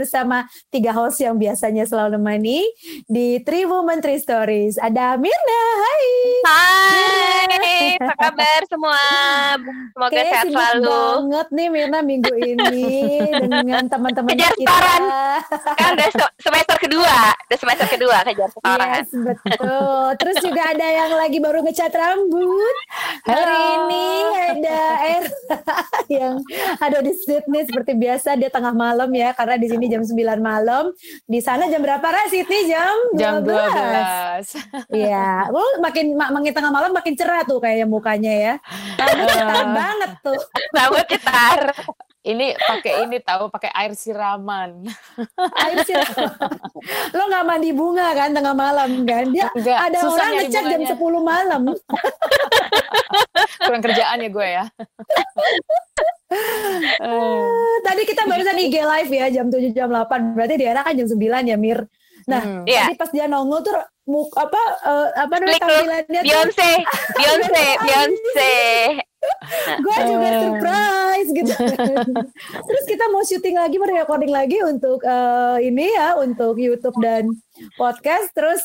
bersama tiga host yang biasanya selalu menemani di Three Woman Three Stories. Ada Mirna, hai. Hai, apa kabar semua? Semoga Kayak sehat selalu. banget nih Mirna minggu ini dengan teman-teman Kejar kita. setoran. Kan udah se- semester kedua, udah semester kedua kejar setoran. Yes, betul. Terus juga ada yang lagi baru ngecat rambut. Hari ini ada Er yang ada di Sydney seperti biasa dia tengah malam ya karena di sini jam 9 malam. Di sana jam berapa Ra Sydney jam 12. Jam 12. Iya, lu makin ma- makin tengah malam makin cerah tuh kayaknya mukanya ya. Rambut cetar banget tuh. Rambut cetar. Ini pakai ini tahu pakai air siraman. Air sih. Lo nggak mandi bunga kan tengah malam kan? Dia Enggak, ada orang ngecat jam bunganya. 10 malam. Kurang kerjaan ya gue ya. Eh, Tadi kita barusan IG live ya jam 7 jam 8. Berarti di era kan jam 9 ya Mir. Nah, hmm. Tadi pas dia nongol tuh muk apa eh, apa namanya tampilannya tuh Beyonce, Beyonce, Beyonce. gue juga Eh. surprise gitu. Terus kita mau syuting lagi, mau recording lagi untuk eh, ini ya, untuk YouTube dan podcast. Terus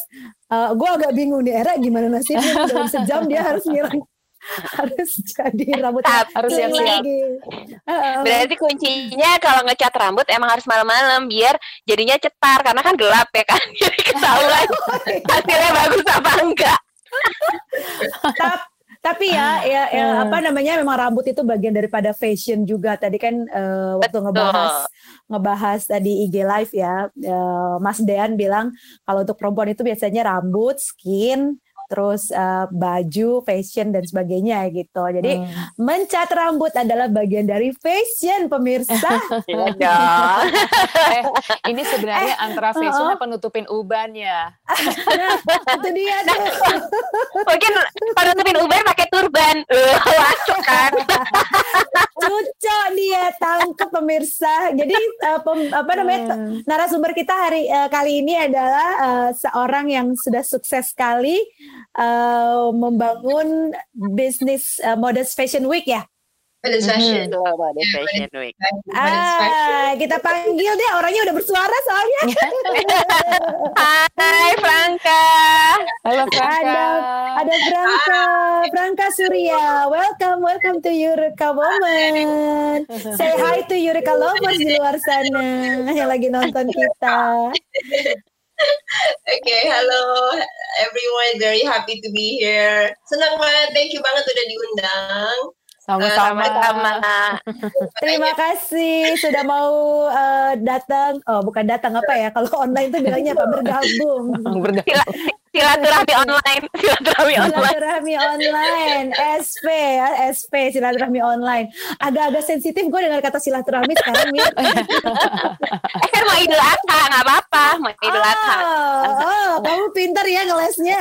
gue agak bingung nih, Era gimana nasibnya dalam sejam dia harus ngilang harus jadi rambut Tap, harus siap-siap. Berarti kuncinya kalau ngecat rambut emang harus malam-malam biar jadinya cetar karena kan gelap ya kan. Jadi ketahuan hasilnya bagus apa enggak. Tap- tapi ya, ya, ya, Hmm. apa namanya memang rambut itu bagian daripada fashion juga. Tadi kan eh, waktu Betul. ngebahas ngebahas tadi IG live ya, eh, Mas Dean bilang kalau untuk perempuan itu biasanya rambut, skin, terus eh, baju, fashion dan sebagainya gitu. Jadi Hmm. mencat rambut adalah bagian dari fashion pemirsa. Iya dong. Eh, ini sebenarnya antara fashion apa nutupin ubannya. nah, itu dia tuh. Mungkin pada nutupin Uber pakai turban. Eh, Masuk kan. Cucok dia tangkap pemirsa. Jadi eh, pem- apa namanya Hmm. narasumber kita hari eh, kali ini adalah eh, seorang yang sudah sukses sekali eh, membangun bisnis eh, Modest Fashion Week ya. Modest fashion. Mode Fashion Week. Modest fashion. Ah, kita panggil deh orangnya udah bersuara soalnya. Hai Franka. Halo Franka. Ada ada Franka, Franka Surya. Welcome, welcome to Eureka Woman. Say hi to Eureka Lovers di luar sana yang lagi nonton kita. Okay, hello everyone. Very happy to be here. Senang banget. Thank you banget udah diundang. Sama-sama. Sama-sama. Terima kasih sudah mau eh, datang. Oh, bukan datang apa ya? Kalau online tuh bilangnya apa? Bergabung. Bergabung. Sila- Silaturahmi online. Silaturahmi online. Silaturahmi online, SP ya, SP silaturahmi online. Agak-agak sensitif gue dengar kata silaturahmi sekarang Mir. Eh kan mau Idul Adha, nggak apa-apa. Mau Idul Adha. Oh, oh, kamu pintar ya ngelesnya.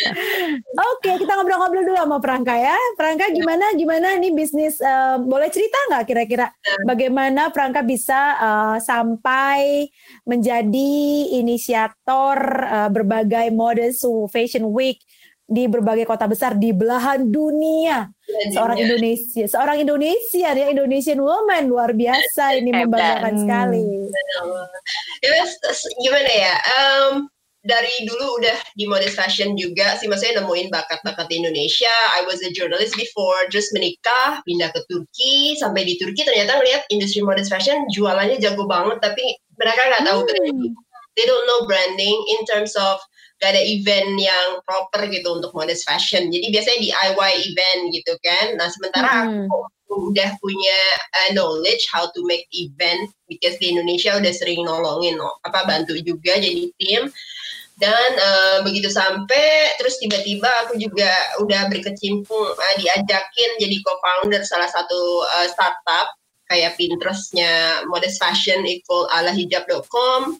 Oke, kita ngobrol-ngobrol dulu sama Prangka ya. Prangka gimana gimana nih bisnis eh, boleh cerita nggak kira-kira bagaimana Prangka bisa eh, sampai menjadi inisiator eh, berbagai modest fashion week di berbagai kota besar di belahan dunia. Seorang Indonesia, seorang Indonesia ya Indonesian woman luar biasa ini Hebat. membanggakan sekali. Ya, gimana ya? Em, dari dulu udah di modest fashion juga sih, maksudnya nemuin bakat-bakat di Indonesia. I was a journalist before, terus menikah, pindah ke Turki. Sampai di Turki ternyata ngeliat industri modest fashion jualannya jago banget, tapi mereka nggak tahu Hmm. branding. They don't know branding in terms of gak ada event yang proper gitu untuk modest fashion. Jadi biasanya DIY event gitu kan. Nah sementara Hmm. aku udah punya uh, knowledge how to make event because di Indonesia udah sering nolongin no, apa bantu juga jadi tim dan uh, begitu sampai terus tiba-tiba aku juga udah berkecimpung uh, diajakin jadi co-founder salah satu uh, startup kayak Pinterestnya modest fashion equal ala hijab.com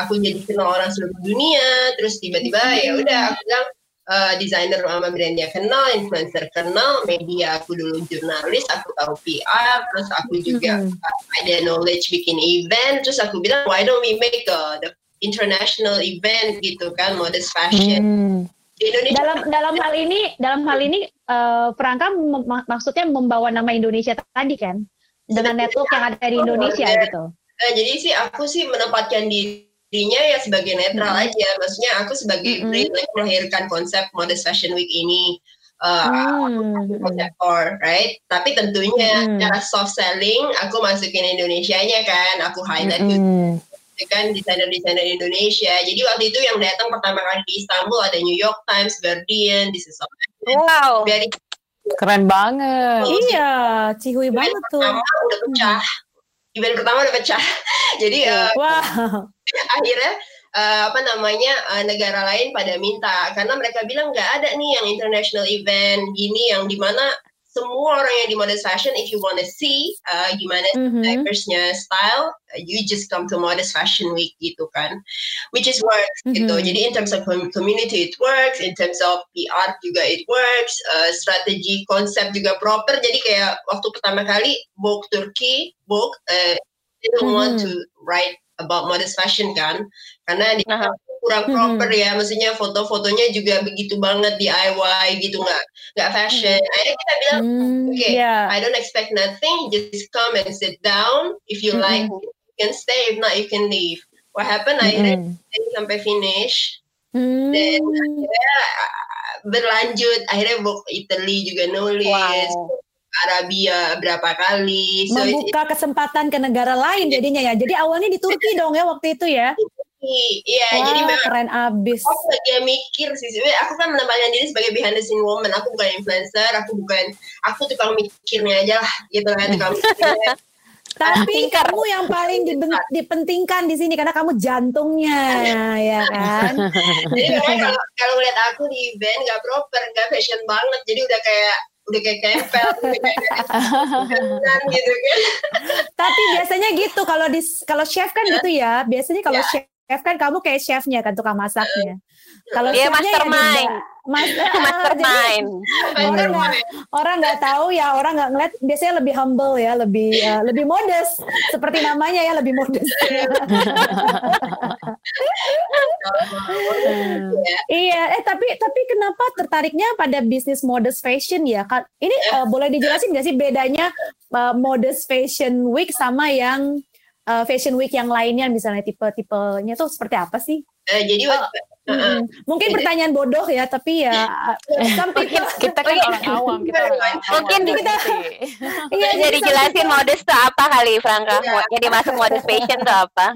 aku jadi kenal orang seluruh dunia terus tiba-tiba ya udah aku bilang uh, desainer sama brandnya kenal, influencer kenal, media aku dulu jurnalis, aku tahu PR, terus aku juga Mhm. ada knowledge bikin event, terus aku bilang why don't we make a, the international event gitu kan, modest fashion Hmm. di Indonesia. dalam dalam hal ini dalam hal ini eh, Franka mem- mak- maksudnya membawa nama Indonesia tadi kan dengan network yang ada di Indonesia gitu. Uh, jadi sih aku sih menempatkan dirinya ya sebagai netral hmm. aja. Maksudnya aku sebagai hmm. brand melahirkan konsep Modest Fashion Week ini. Uh, hmm. or right tapi tentunya hmm. cara soft selling aku masukin Indonesia-nya kan aku highlight hmm. gitu kan desainer-desainer Indonesia jadi waktu itu yang datang pertama kali di Istanbul ada New York Times Guardian This is wow dari keren banget oh, iya cihui banget tuh udah pecah hmm. Event pertama udah pecah. Jadi uh, wow. akhirnya uh, apa namanya uh, negara lain pada minta. Karena mereka bilang nggak ada nih yang international event gini yang di mana semua orang yang di modest fashion if you wanna see uh, gimana mm-hmm. diverse-nya style uh, you just come to modest fashion week gitu kan which is works mm-hmm. gitu jadi in terms of community it works in terms of PR juga it works uh, strategi konsep juga proper jadi kayak waktu pertama kali Vogue Turkey Vogue uh, didn't mm-hmm. want to write about modest fashion kan karena di uh-huh. Kurang hmm. proper hmm. ya maksudnya foto-fotonya juga begitu banget DIY gitu nggak nggak fashion hmm. akhirnya kita bilang hmm, oke okay, yeah. I don't expect nothing just come and sit down if you hmm. like you can stay if not you can leave what happened hmm. akhirnya sampai finish hmm. dan akhirnya uh, berlanjut akhirnya book Italy juga nulis wow. Arabia berapa kali. So Membuka kesempatan ke negara lain jadinya ya. Jadi awalnya di Turki dong ya waktu itu ya. Iya, jadi memang keren abis. Aku lagi mikir sih, aku kan menempatkan diri sebagai behind the scene woman. Aku bukan influencer, aku bukan, aku tukang mikirnya aja lah, gitu kan, tukang mikirnya. Tapi kamu yang paling dipentingkan di sini karena kamu jantungnya, ya kan? jadi kalau kalau lihat aku di event nggak proper, nggak fashion banget, jadi udah kayak udah kayak kempel gitu kan. Tapi biasanya gitu kalau di kalau chef kan gitu ya. Biasanya kalau yeah. chef kan kamu kayak chefnya kan tukang masaknya. Kalau dia ya mastermind. Ya Mas, mastermind. orang nggak orang nggak tahu ya orang nggak ngeliat biasanya lebih humble ya lebih uh, lebih modest seperti namanya ya lebih modest. iya eh tapi tapi kenapa tertariknya pada bisnis modest fashion ya? Ini uh, boleh dijelasin nggak sih bedanya uh, modest fashion week sama yang uh, fashion week yang lainnya misalnya tipe-tipenya tuh seperti apa sih? Uh, jadi oh, Uh, mungkin pertanyaan bodoh ya, tapi ya mungkin kita kan orang awam, kita orang awam. Mungkin kita iya jadi jelasin modest tuh apa kali Franka? Ya. Jadi masuk modest fashion tuh apa?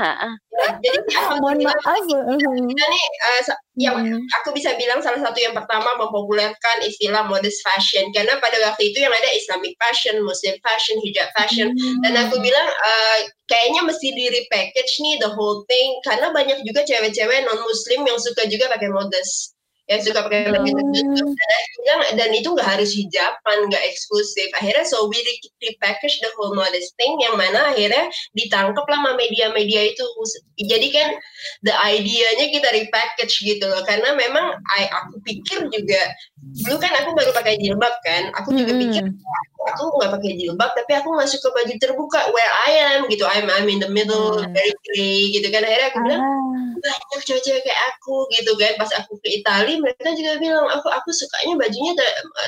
jadi mohon maaf. Kita nih uh, yang hmm. aku bisa bilang salah satu yang pertama mempopulerkan istilah modest fashion karena pada waktu itu yang ada Islamic fashion, Muslim fashion, hijab fashion hmm. dan aku bilang uh, kayaknya mesti di repackage nih the whole thing karena banyak juga cewek-cewek non Muslim yang suka suka juga pakai modest yang suka pakai baju tertutup dan, dan itu nggak harus hijaban nggak eksklusif. Akhirnya so we repackage the whole modest thing yang mana akhirnya ditangkap lah sama media-media itu. Jadi kan the idea-nya kita repackage gitu loh. Karena memang I, aku pikir juga dulu kan aku baru pakai jilbab kan aku juga hmm. pikir aku nggak pakai jilbab tapi aku nggak suka baju terbuka where I am gitu I'm I'm in the middle hmm. very gray gitu kan akhirnya aku bilang ah. banyak cewek-cewek kayak aku gitu kan pas aku ke Italia mereka juga bilang aku aku sukanya bajunya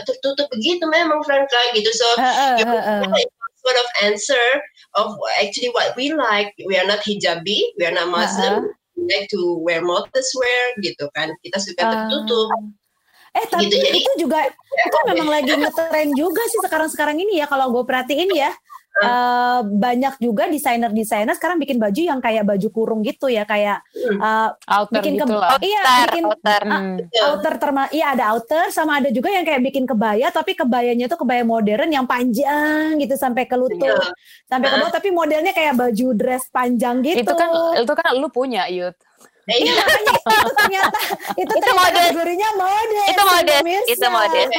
tertutup begitu memang Franka gitu so uh, uh, uh, uh. sort of answer of actually what we like we are not hijabi we are not Muslim uh, uh. we like to wear modest wear gitu kan kita suka tertutup uh. Eh tapi gitu, jadi, itu juga itu memang lagi ngetren juga sih sekarang-sekarang ini ya kalau gue perhatiin ya. Uh, banyak juga desainer-desainer sekarang bikin baju yang kayak baju kurung gitu ya kayak uh, outer bikin gitu lah. Iya, outer, bikin outer. Uh, hmm. outer terma iya ada outer sama ada juga yang kayak bikin kebaya tapi kebayanya tuh kebaya modern yang panjang gitu sampai ke lutut. Yeah. Sampai ke bawah tapi modelnya kayak baju dress panjang gitu. Itu kan itu kan lu punya, Yud. Iya makanya itu ternyata itu, itu ternyata kategorinya modest. Itu modest. Itu modest.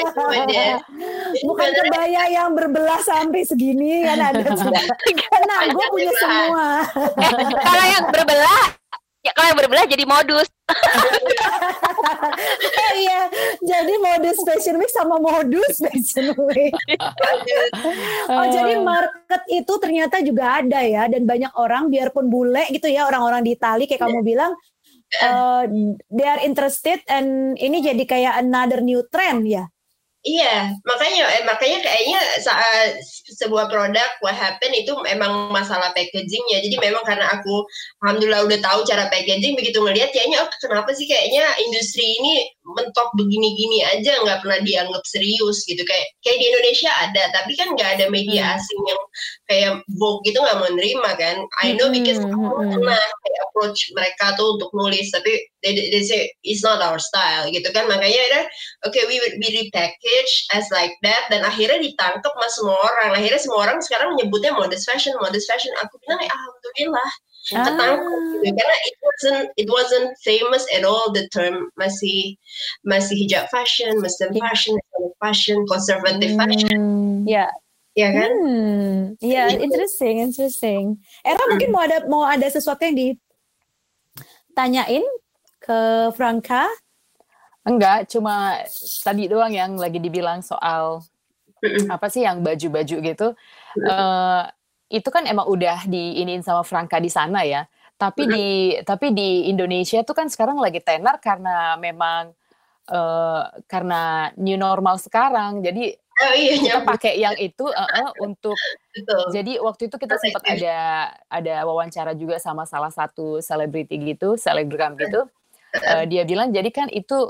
Bukan kebaya yang berbelah sampai segini kan ada. Karena gue punya semua. Eh, kalau yang berbelah Ya kalau yang berbelah jadi modus. oh, iya, jadi modus fashion week sama modus fashion week. oh jadi market itu ternyata juga ada ya dan banyak orang biarpun bule gitu ya orang-orang di Itali kayak kamu bilang uh, they are interested and ini jadi kayak another new trend ya. Iya, makanya eh, makanya kayaknya saat sebuah produk what happen itu memang masalah packagingnya. Jadi memang karena aku alhamdulillah udah tahu cara packaging, begitu ngelihat kayaknya oh kenapa sih kayaknya industri ini mentok begini-gini aja nggak pernah dianggap serius gitu kayak kayak di Indonesia ada tapi kan nggak ada media hmm. asing yang kayak Vogue gitu nggak menerima kan I know because hmm. aku hmm. pernah kayak approach mereka tuh untuk nulis tapi they, they say it's not our style gitu kan makanya ada oke okay, we we repackage as like that dan akhirnya ditangkap mas semua orang akhirnya semua orang sekarang menyebutnya modest fashion modest fashion aku bilang ya alhamdulillah ah. ketangkep gitu karena it wasn't it wasn't famous at all the term masih masih hijab fashion Muslim yeah. fashion Islamic fashion conservative hmm. fashion ya yeah. Ya kan? Hmm, ya, yeah, interesting, interesting. Era hmm. mungkin mau ada mau ada sesuatu yang ditanyain ke Franka? Enggak, cuma tadi doang yang lagi dibilang soal apa sih yang baju-baju gitu. Uh, itu kan emang udah diinin sama Franka di sana ya. Tapi di tapi di Indonesia tuh kan sekarang lagi tenar karena memang uh, karena new normal sekarang. Jadi oh, iya, kita pakai yang itu uh, uh, untuk Betul. jadi waktu itu kita sempat ada ada wawancara juga sama salah satu selebriti gitu, selebgram gitu. Uh, dia bilang jadi kan itu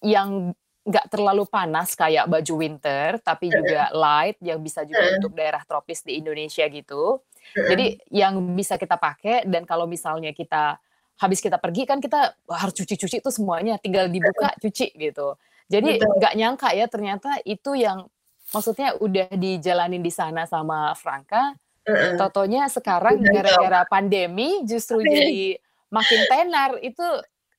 yang nggak terlalu panas kayak baju winter, tapi juga light yang bisa juga untuk daerah tropis di Indonesia gitu. Jadi yang bisa kita pakai dan kalau misalnya kita habis kita pergi kan kita harus cuci-cuci itu semuanya, tinggal dibuka cuci gitu. Jadi nggak nyangka ya ternyata itu yang maksudnya udah dijalanin di sana sama Franka. Totonya sekarang gara-gara pandemi justru jadi makin tenar. Itu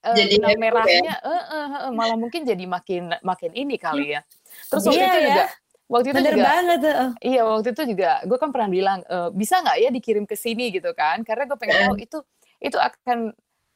uh, jadi benang merahnya ya? uh, uh, uh, malah mungkin jadi makin makin ini kali ya. Terus waktu iya, itu ya? juga waktu itu Bener juga banget. Uh. iya waktu itu juga gue kan pernah bilang e, bisa nggak ya dikirim ke sini gitu kan karena gue pengen tahu itu itu akan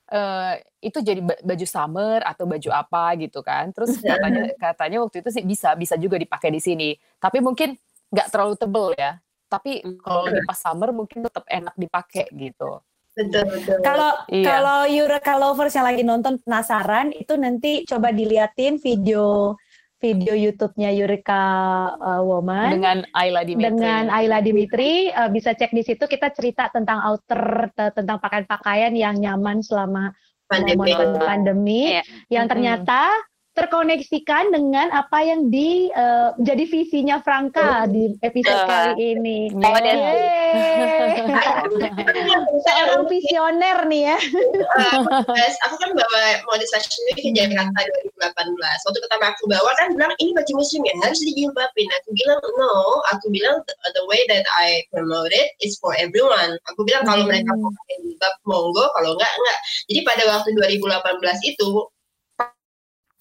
uh, itu jadi baju summer atau baju apa gitu kan terus katanya katanya waktu itu sih bisa bisa juga dipakai di sini tapi mungkin nggak terlalu tebel ya tapi kalau lagi pas summer mungkin tetap enak dipakai gitu Betul, betul. Kalau iya. kalau Eureka lovers yang lagi nonton penasaran itu nanti coba diliatin video video YouTube-nya Eureka uh, Woman dengan Ayla Dimitri. Dengan Ayla Dimitri uh, bisa cek di situ kita cerita tentang outer tentang pakaian-pakaian yang nyaman selama pandemi, pandemi yeah. yang ternyata terkoneksikan dengan apa yang di uh, jadi visinya Franka oh. di episode uh, kali ini. Oh, Seorang visioner nih ya. Uh, aku kan bawa modis fashion week ke Jakarta 2018. Waktu pertama aku bawa kan bilang ini baju muslim ya harus dijilbabin. Aku bilang no, aku bilang the, the way that I promote it is for everyone. Aku bilang kalau hmm. mereka mau pakai jilbab monggo, kalau enggak enggak. Jadi pada waktu 2018 itu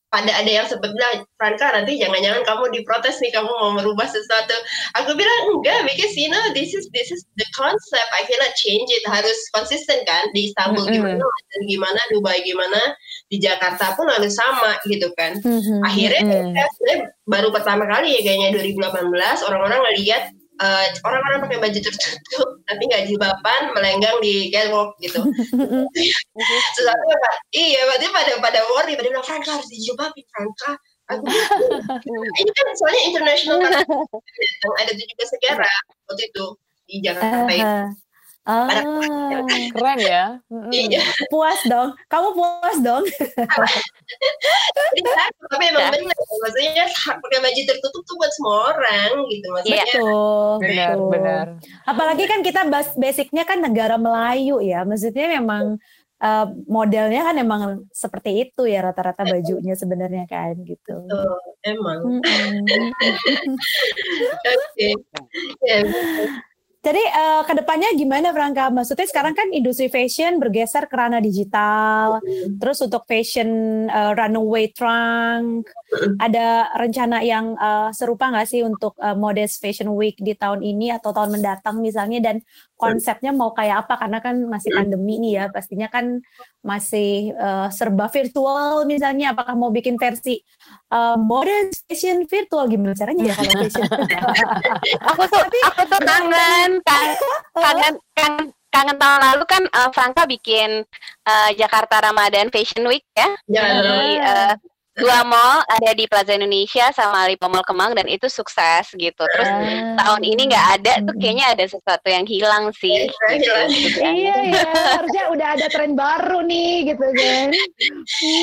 pada ada yang sempat bilang Franka nanti jangan-jangan kamu diprotes nih kamu mau merubah sesuatu aku bilang enggak because you know this is this is the concept I cannot change it harus konsisten kan di Istanbul mm -hmm. gimana dan gimana Dubai gimana di Jakarta pun harus sama gitu kan mm -hmm. akhirnya mm -hmm. baru pertama kali ya kayaknya 2018 orang-orang ngeliat uh, orang-orang pakai baju tertutup tapi nggak jilbaban melenggang di catwalk gitu. Terus aku iya berarti pada pada worry pada bilang Franka harus dijilbabin Franka. Aku ini kan soalnya international kan ada tujuh belas negara waktu itu di Jakarta uh, Oh, keren ya. Iya. Puas dong. Kamu puas dong. Tapi emang benar. Maksudnya pakai baju tertutup tuh buat semua orang gitu. Maksudnya. Iya. Benar, benar. Apalagi kan kita basicnya kan negara Melayu ya. Maksudnya memang uh, modelnya kan emang seperti itu ya rata-rata bajunya sebenarnya kan gitu. Betul, emang. Oke. Ya, jadi uh, ke depannya gimana Franka? Maksudnya sekarang kan industri fashion bergeser ke ranah digital. Mm. Terus untuk fashion uh, runaway trunk, mm. ada rencana yang uh, serupa nggak sih untuk uh, Modest Fashion Week di tahun ini atau tahun mendatang misalnya? Dan konsepnya mau kayak apa? Karena kan masih pandemi nih ya, pastinya kan masih uh, serba virtual misalnya. Apakah mau bikin versi uh, Modest Fashion virtual. Gimana caranya ya kalau fashion? aku tuh aku tuh kangen kangen. kangen kangen tahun lalu kan uh, Franka bikin uh, Jakarta Ramadan Fashion Week ya, ya. di uh, dua mall ada di Plaza Indonesia sama Lipo Mall Kemang dan itu sukses gitu. Terus uh, tahun ini nggak ada tuh hmm. kayaknya ada sesuatu yang hilang sih. Gitu, iya ya, harusnya udah ada tren baru nih gitu kan.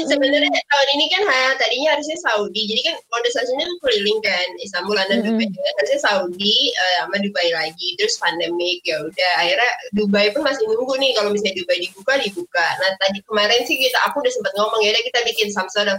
Sebenarnya tahun ini kan ha, tadinya harusnya Saudi, jadi kan kontestasinya kan keliling kan Istanbul, London, hmm. Dubai. Harusnya Saudi uh, sama Dubai lagi, terus pandemik ya udah akhirnya Dubai pun masih nunggu nih kalau misalnya Dubai dibuka dibuka. Nah tadi kemarin sih kita aku udah sempat ngomong ya kita bikin some sort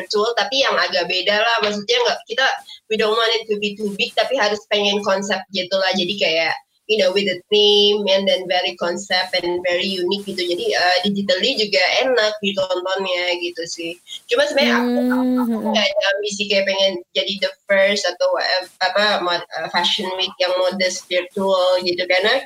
virtual tapi yang agak beda lah. Maksudnya nggak kita we don't want it to be too big tapi harus pengen konsep gitu lah. Jadi kayak you know with the theme and then very concept and very unique gitu. Jadi uh, digitally juga enak ditontonnya gitu sih. Cuma sebenarnya aku aku hmm. nggak ada ambisi kayak pengen jadi the first atau uh, apa uh, fashion week yang modest virtual gitu. Karena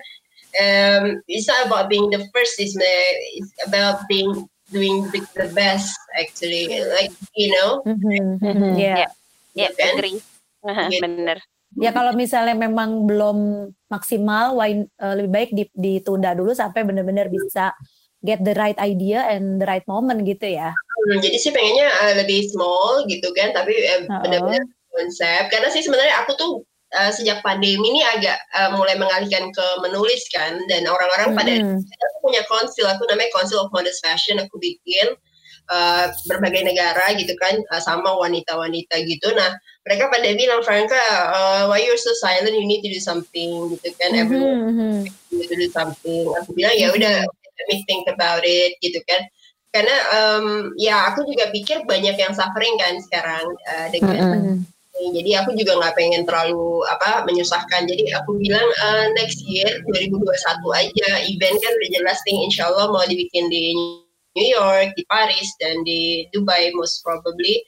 um, it's not about being the first it's, it's about being doing the, the best actually like you know mm-hmm. Mm-hmm. yeah yeah, yeah agree uh-huh, gitu. bener ya kalau misalnya memang belum maksimal why, uh, lebih baik ditunda dulu sampai benar-benar bisa get the right idea and the right moment gitu ya hmm, jadi sih pengennya uh, lebih small gitu kan tapi uh, uh-oh. benar-benar konsep karena sih sebenarnya aku tuh uh, sejak pandemi ini agak uh, mulai mengalihkan ke menulis kan. Dan orang-orang hmm. pada aku punya konsil aku namanya konsil of modest fashion. Aku bikin uh, berbagai negara gitu kan uh, sama wanita-wanita gitu. Nah mereka pada bilang Franka uh, why you're so silent? You need to do something gitu kan. Mm-hmm. everyone need to do something. Aku bilang ya udah let me think about it gitu kan. Karena um, ya aku juga pikir banyak yang suffering kan sekarang uh, dengan mm-hmm jadi aku juga nggak pengen terlalu apa menyusahkan. Jadi aku bilang uh, next year 2021 aja event kan udah jelas nih insya Allah mau dibikin di New York di Paris dan di Dubai most probably.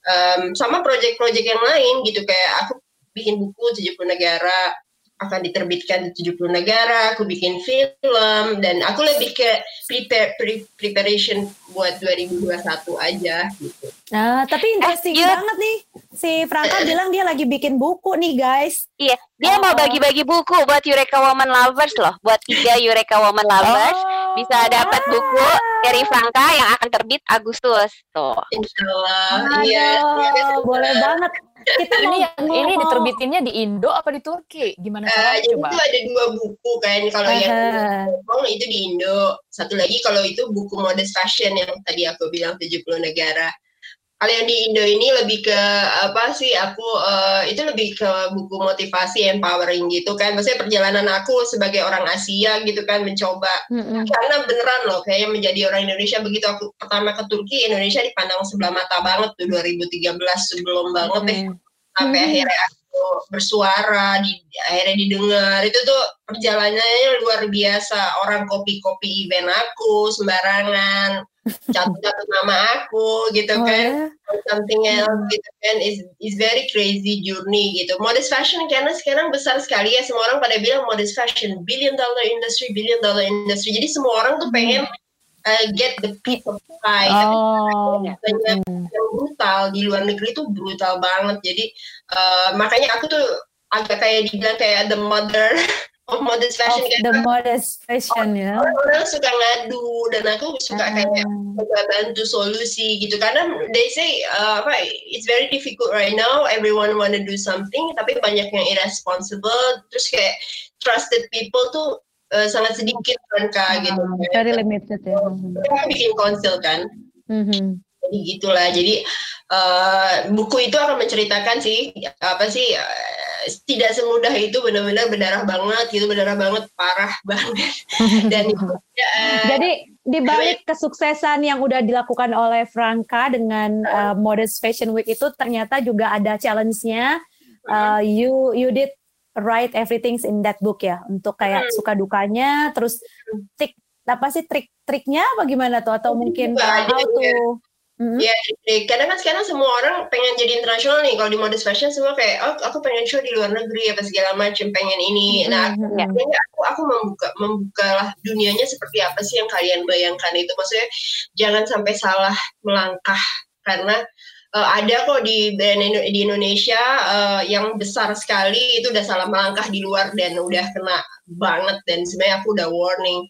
Um, sama project-project yang lain gitu kayak aku bikin buku 70 negara akan diterbitkan di 70 negara, aku bikin film dan aku lebih ke prepare pre, preparation buat 2021 aja gitu. Nah, tapi interesting eh, banget nih. Si Franka bilang dia lagi bikin buku nih, guys. Iya, dia oh. mau bagi-bagi buku buat Eureka Woman Lovers loh, buat tiga Eureka Woman Lovers. Oh. Bisa dapat buku dari Franka yang akan terbit Agustus. Tuh. Insyaallah. Iya. Boleh banget kita ini yang ini diterbitinnya di Indo apa di Turki? Gimana uh, caranya coba? Itu ada dua buku kan. Kalau uh. yang Hong itu di Indo. Satu lagi kalau itu buku modest fashion yang tadi aku bilang 70 negara kalau yang di Indo ini lebih ke apa sih aku uh, itu lebih ke buku motivasi empowering gitu kan maksudnya perjalanan aku sebagai orang Asia gitu kan mencoba mm-hmm. karena beneran loh kayak menjadi orang Indonesia begitu aku pertama ke Turki Indonesia dipandang sebelah mata banget tuh 2013 sebelum banget deh mm-hmm. sampai mm-hmm. akhirnya bersuara di akhirnya didengar. Itu tuh perjalanannya luar biasa. Orang kopi-kopi event aku sembarangan. Catat nama aku gitu oh, kan. yeah. something else hmm. gitu kan. Is is very crazy journey gitu. Modest fashion karena sekarang besar sekali ya. Semua orang pada bilang modest fashion billion dollar industry billion dollar industry. Jadi semua orang tuh pengen uh, get the piece of pie oh. tapi banyak hmm. yang brutal di luar negeri tuh brutal banget jadi uh, makanya aku tuh agak kayak dibilang kayak the mother of modest fashion of the modest fashion ya orang, orang suka ngadu dan aku suka uh. kayak bantu solusi gitu karena they say uh, apa it's very difficult right now everyone wanna do something tapi banyak yang irresponsible terus kayak trusted people tuh uh, sangat sedikit kak uh, gitu. very limited ya. Kita bikin konsil kan. Mm-hmm. jadi gitulah. Jadi uh, buku itu akan menceritakan sih apa sih uh, tidak semudah itu benar-benar berdarah banget gitu berdarah banget parah banget. Dan uh, jadi di balik kesuksesan yang udah dilakukan oleh Franka dengan uh, Modest Fashion Week itu ternyata juga ada challenge-nya. Uh, you you did write everything in that book ya untuk kayak hmm. suka dukanya terus trik apa sih trik-triknya apa gimana tuh atau mungkin how to Mm-hmm. Ya, karena kan sekarang semua orang pengen jadi internasional nih. Kalau di modest fashion semua kayak, oh aku pengen show di luar negeri apa segala macam, pengen ini. Nah, mm-hmm. ya, aku aku membuka membukalah dunianya seperti apa sih yang kalian bayangkan itu. Maksudnya jangan sampai salah melangkah karena uh, ada kok di brand di Indonesia uh, yang besar sekali. Itu udah salah melangkah di luar dan udah kena banget. Dan sebenarnya aku udah warning.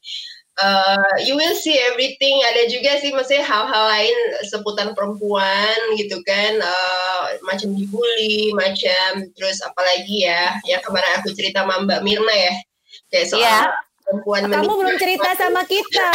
Uh, you will see everything. Ada juga sih maksudnya hal-hal lain seputar perempuan gitu kan, uh, macam dibully, macam terus apalagi ya, yang kemarin aku cerita sama Mbak Mirna ya, kayak soal yeah perempuan Kamu belum cerita sama kita.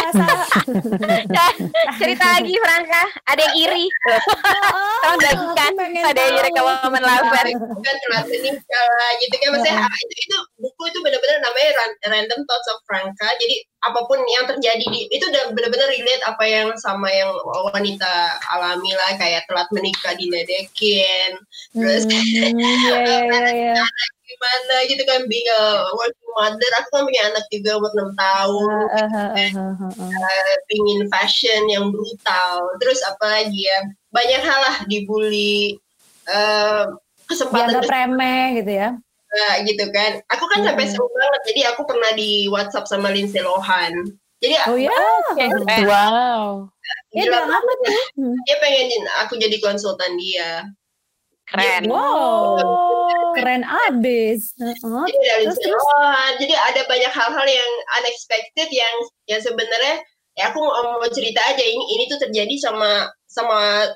cerita lagi Franka, ada yang iri. Oh, Tolong bagikan ada yang iri kamu momen lover. Kan telat menikah gitu kan maksudnya ah, itu, itu buku itu benar-benar namanya Random Thoughts of Franka. Jadi apa pun yang terjadi di itu udah benar-benar relate apa yang sama yang wanita alami lah kayak telat menikah diledekin terus hmm, yeah, yeah, yeah gimana gitu kan being a working mother. Aku kan punya anak juga umur enam tahun. Uh, uh, uh, uh, uh. pingin fashion yang brutal. Terus apalagi ya? Banyak hal lah dibully uh, kesempatan Dianggap remeh gitu ya? Uh, gitu kan. Aku kan hmm. sampai seru banget. Jadi aku pernah di WhatsApp sama Lindsay Lohan. Jadi oh ya? okay. wow. dia apa tuh? Dia pengen aku jadi konsultan dia keren. Wow keren abis. Uh, jadi, terus, terus. Oh, jadi ada banyak hal-hal yang unexpected yang yang sebenarnya ya aku mau, mau cerita aja. Ini ini tuh terjadi sama sama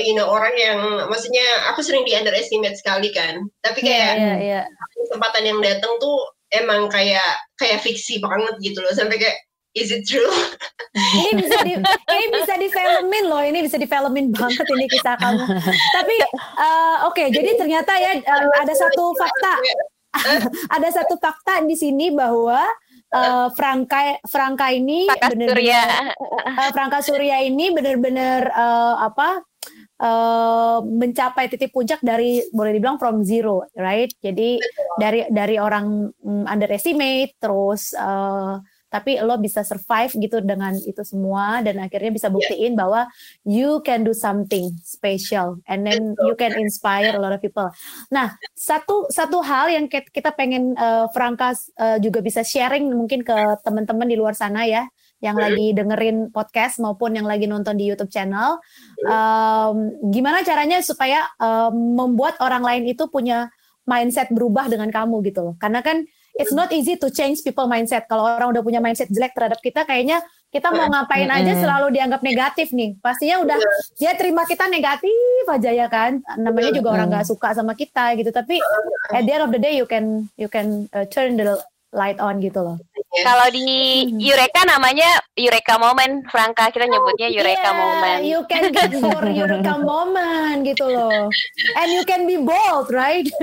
you know orang yang maksudnya aku sering di underestimate sekali kan. Tapi iya, kayak yeah, yeah, yeah. kesempatan yang datang tuh emang kayak kayak fiksi banget gitu loh. Sampai kayak Is it true? ini bisa di ini bisa difilmin loh, ini bisa difilmin banget ini kisah kamu. Tapi uh, oke, okay, jadi ternyata ya uh, ada satu fakta. ada satu fakta di sini bahwa uh, Franka Franka ini benar Surya. Uh, Franka Surya ini benar-benar uh, apa uh, mencapai titik puncak dari boleh dibilang from zero, right? Jadi dari dari orang um, underestimate terus uh, tapi lo bisa survive gitu dengan itu semua dan akhirnya bisa buktiin yeah. bahwa you can do something special and then you can inspire a lot of people. Nah, satu satu hal yang kita pengen uh, Franka uh, juga bisa sharing mungkin ke teman-teman di luar sana ya yang lagi dengerin podcast maupun yang lagi nonton di YouTube channel, um, gimana caranya supaya um, membuat orang lain itu punya mindset berubah dengan kamu gitu loh. Karena kan it's not easy to change people mindset. Kalau orang udah punya mindset jelek terhadap kita, kayaknya kita mau ngapain aja selalu dianggap negatif nih. Pastinya udah dia terima kita negatif aja ya kan. Namanya juga orang nggak suka sama kita gitu. Tapi at the end of the day you can you can uh, turn the light on gitu loh. Kalau di Eureka namanya Eureka Moment, Franka kita nyebutnya Eureka yeah, Moment. You can get your Eureka Moment gitu loh. And you can be bold, right?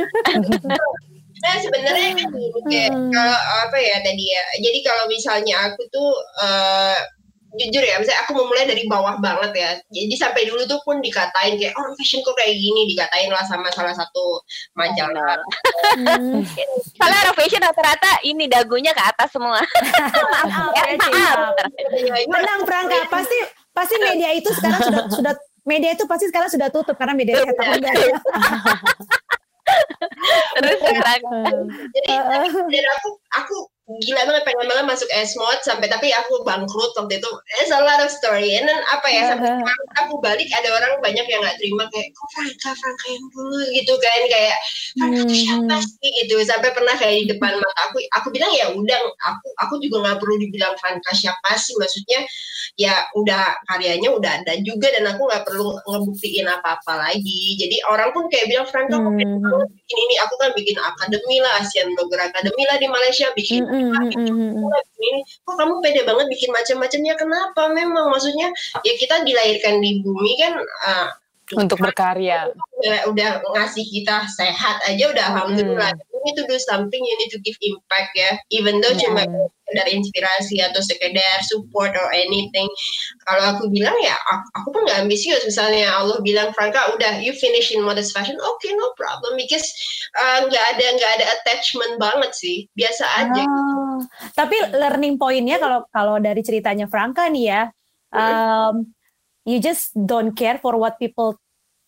Nah sebenarnya kan kayak hmm. kalau apa ya tadi ya. Jadi kalau misalnya aku tuh uh, jujur ya, misalnya aku memulai dari bawah banget ya. Jadi sampai dulu tuh pun dikatain kayak orang oh, fashion kok kayak gini, dikatain lah sama salah satu majalah. Hmm. Kalau orang fashion rata-rata ini dagunya ke atas semua. maaf, ya, maaf. Tenang Prangka, pasti pasti media itu sekarang sudah sudah media itu pasti sekarang sudah tutup karena media cetak udah terus jadi dan aku aku gila banget pengen banget masuk esmod sampai tapi aku bangkrut waktu itu. It's a lot of story. And then apa ya sampai aku balik ada orang banyak yang nggak terima kayak kok Franka Franka yang dulu? Gitu kan kayak Franka hmm. siapa sih? Gitu. Sampai pernah kayak di depan mata aku aku bilang ya udah aku aku juga nggak perlu dibilang Franka siapa sih. Maksudnya ya udah karyanya udah ada juga dan aku nggak perlu ngebuktiin apa-apa lagi. Jadi orang pun kayak bilang Franka hmm. kok bikin ini? Aku kan bikin akademi lah Asian Blogger Academy lah di Malaysia bikin hmm mm-hmm. ini kok kamu pede banget bikin macam-macamnya kenapa memang maksudnya ya kita dilahirkan di bumi kan uh, untuk berkarya udah, udah ngasih kita sehat aja udah alhamdulillah hmm. you need to do something you need to give impact ya even though yeah. cuma sekedar inspirasi atau sekedar support or anything. Kalau aku bilang ya aku, aku pun nggak ambisius. Misalnya Allah bilang Franka udah you finish in modest fashion. Oke okay, no problem. Because uh, nggak uh, ada nggak ada attachment banget sih. Biasa aja. Oh, tapi learning pointnya kalau kalau dari ceritanya Franka nih ya um, you just don't care for what people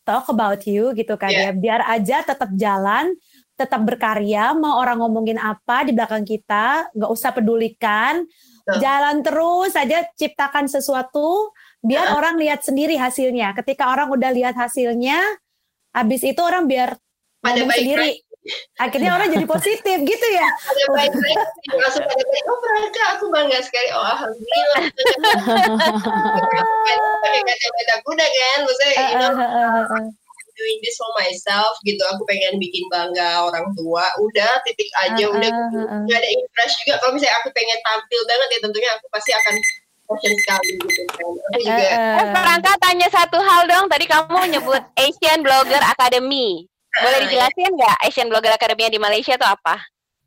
talk about you gitu kan yeah. ya biar aja tetap jalan tetap berkarya mau orang ngomongin apa di belakang kita nggak usah pedulikan uh. jalan terus saja ciptakan sesuatu biar uh. orang lihat sendiri hasilnya ketika orang udah lihat hasilnya habis itu orang biar pada baik sendiri Akhirnya orang jadi positif gitu ya. Langsung pada baik. Oh Franka, aku bangga sekali. Oh alhamdulillah. Pakai kuda kan, maksudnya doing this for myself gitu. Aku pengen bikin bangga orang tua. Udah titik aja, udah nggak ada impress juga. Kalau misalnya aku pengen tampil banget ya tentunya aku pasti akan passion sekali gitu kan. Aku juga. Eh, tanya satu hal dong. Tadi kamu nyebut Asian Blogger Academy. Boleh dijelasin nggak Asian Blogger Academy di Malaysia itu apa?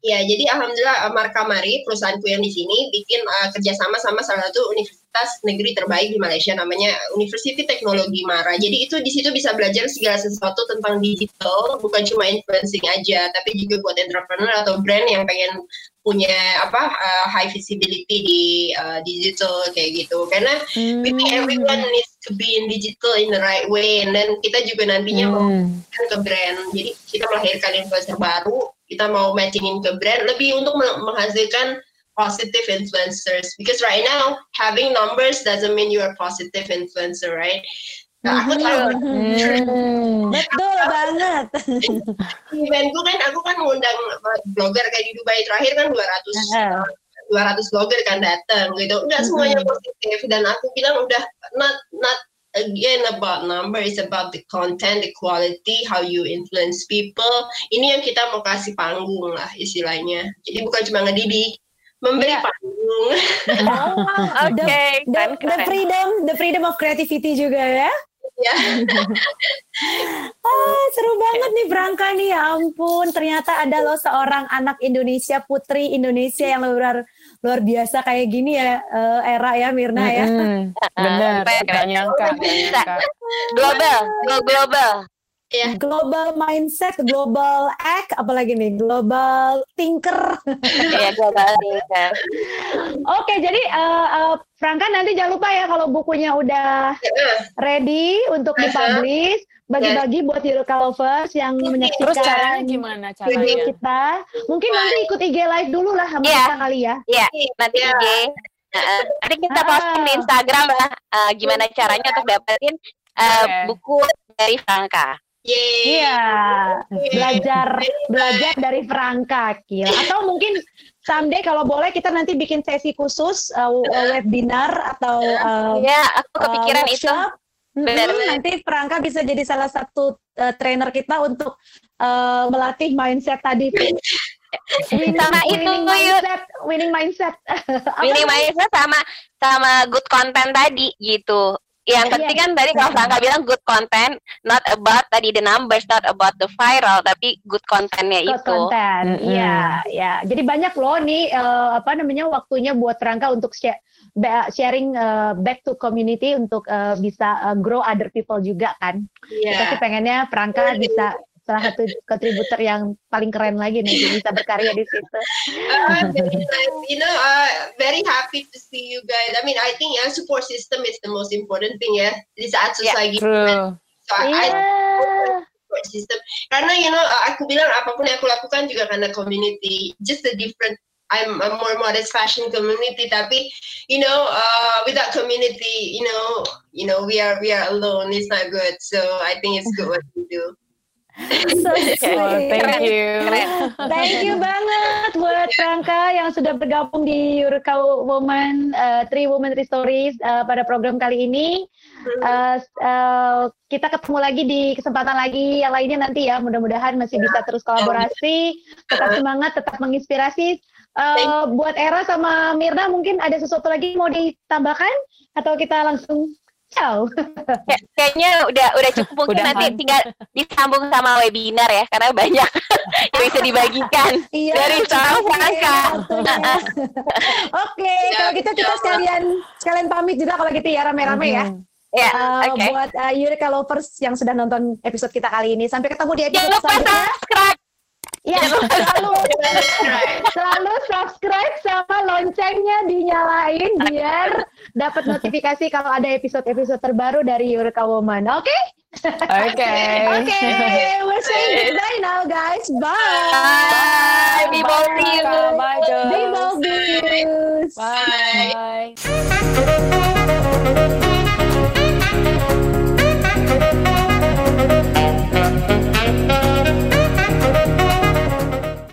Ya, jadi alhamdulillah uh, Marka Mari perusahaanku yang di sini bikin uh, kerjasama sama salah satu universitas negeri terbaik di Malaysia namanya University Teknologi Mara. Jadi itu di situ bisa belajar segala sesuatu tentang digital, bukan cuma influencing aja, tapi juga buat entrepreneur atau brand yang pengen punya apa uh, high visibility di uh, digital kayak gitu. Karena hmm. we think everyone needs to be in digital in the right way, and then kita juga nantinya hmm. mau ke brand. Jadi kita melahirkan influencer baru kita mau matchingin ke brand lebih untuk menghasilkan positive influencers because right now having numbers doesn't mean you are positive influencer right Nah, aku tahu hmm. betul banget. Eventku kan aku kan ngundang blogger kayak di Dubai terakhir kan 200 uh. 200 blogger kan datang gitu. Enggak semuanya positif dan aku bilang udah not not again about number is about the content, the quality, how you influence people. Ini yang kita mau kasih panggung lah istilahnya. Jadi bukan cuma ngedidik, memberi yeah. panggung. Oh, Oke, okay. the, the, the freedom, the freedom of creativity juga ya. Ya. ah, seru banget nih Branka nih ya ampun ternyata ada loh seorang anak Indonesia putri Indonesia yang luar luar biasa kayak gini ya uh, era ya Mirna ya. Mm -hmm. Bener, gak nyangka, nyangka. Global, go global. Ya. Global mindset, global act, apalagi nih, global thinker. Iya, global thinker. Oke, jadi uh, uh, Franka nanti jangan lupa ya kalau bukunya udah ready untuk dipublish, bagi-bagi buat Eureka Lovers yang menyaksikan Terus caranya gimana caranya? kita. Mungkin nanti ikut IG live dulu lah sama yeah. kita kali ya. Iya, yeah. nanti yeah. IG. Uh, nanti kita posting di Instagram lah uh, gimana caranya untuk dapetin uh, okay. buku dari Franka. Iya, belajar belajar dari Franka. Atau mungkin someday kalau boleh kita nanti bikin sesi khusus uh, webinar atau uh, ya aku kepikiran uh, itu. Benar, hmm, nanti Franka bisa jadi salah satu uh, trainer kita untuk uh, melatih mindset tadi. winning, sama itu winning mindset, winning mindset. winning mindset sama sama good content tadi gitu yang iya, penting kan tadi kalau Franka bilang good content, not about tadi the numbers, not about the viral, tapi good contentnya good itu. content, iya, mm -hmm. ya. Jadi banyak loh nih uh, apa namanya waktunya buat Franka untuk share, sharing uh, back to community untuk uh, bisa uh, grow other people juga kan. Yeah. Kita sih pengennya Franka bisa salah satu kontributor yang paling keren lagi nih bisa berkarya di situ. Uh, you know, uh, very happy to see you guys. I mean, I think yeah, support system is the most important thing ya di saat society. Yeah, so yeah. I, support system. Karena you know, aku bilang apa pun yang aku lakukan juga karena community, just a different I'm a more modest fashion community tapi you know uh, without community you know you know we are we are alone it's not good so I think it's good what we do so Oh, thank you. Thank you banget buat Rangka yang sudah bergabung di Eureka Woman, uh, Three Women Three Stories uh, pada program kali ini. Uh, uh, kita ketemu lagi di kesempatan lagi yang lainnya nanti ya. Mudah-mudahan masih bisa terus kolaborasi, tetap semangat, tetap menginspirasi. Uh, buat Era sama Mirna mungkin ada sesuatu lagi mau ditambahkan atau kita langsung Ciao. Kayaknya udah udah cukup mungkin udah nanti tinggal disambung sama webinar ya karena banyak yang bisa dibagikan iya, dari seorang Franka. Oke, kalau gitu kita sekalian sekalian pamit juga kalau gitu ya rame-rame ya. Ya, uh, okay. buat uh, Eureka Lovers yang sudah nonton episode kita kali ini. Sampai ketemu di episode Jangan lupa selanjutnya. subscribe Ya, selalu selalu subscribe sama loncengnya dinyalain biar dapat notifikasi kalau ada episode-episode terbaru dari Eureka Woman. Oke? Okay? Oke. Okay. Oke, okay. we're saying goodbye now, guys. Bye. Bye. Be bold Bye. Bye. Be bold. Bye. Bye.